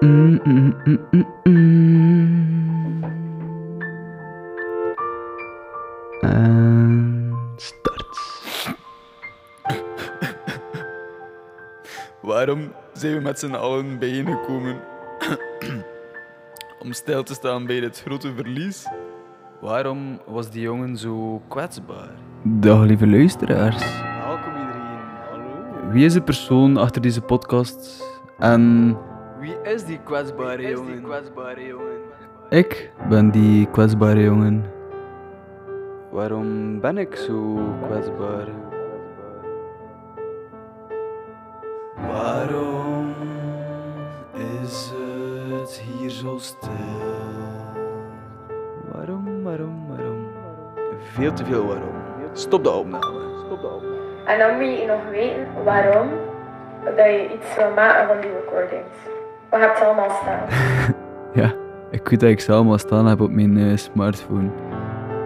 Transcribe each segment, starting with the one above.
Mm, mm, mm, mm, mm. En start. Waarom zijn we met z'n allen bijeengekomen? Om stil te staan bij dit grote verlies? Waarom was die jongen zo kwetsbaar? Dag lieve luisteraars. Welkom iedereen. Hallo. Wie is de persoon achter deze podcast? En Wie is die kwetsbare jongen? kwetsbare jongen? ik ben die kwetsbare jongen. Waarom ben ik zo kwetsbaar? Waarom is het hier zo stil? Waarom, waarom, waarom? Veel te veel waarom. Stop de opname. Stop de opname. En dan moet je nog weten waarom dat je iets wil maken van die recordings. Wat heb je allemaal staan? Ja, ik weet dat ik ze allemaal staan heb op mijn eh, smartphone.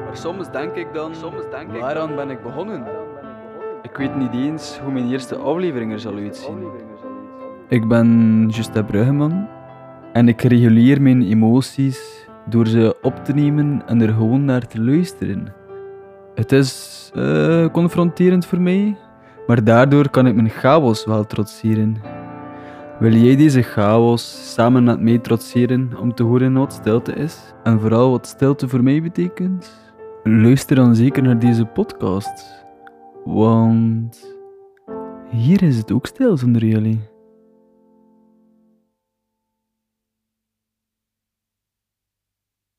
Maar soms denk ik dan, soms denk ik waaraan ben ik begonnen? Ik weet niet eens hoe mijn eerste aflevering er zal uitzien. Ik ben Justin Bruggeman en ik reguleer mijn emoties door ze op te nemen en er gewoon naar te luisteren. Het is eh, confronterend voor mij, maar daardoor kan ik mijn chaos wel trotseren. Wil jij deze chaos samen met mij trotseren om te horen wat stilte is en vooral wat stilte voor mij betekent? Luister dan zeker naar deze podcast, want hier is het ook stil zonder jullie.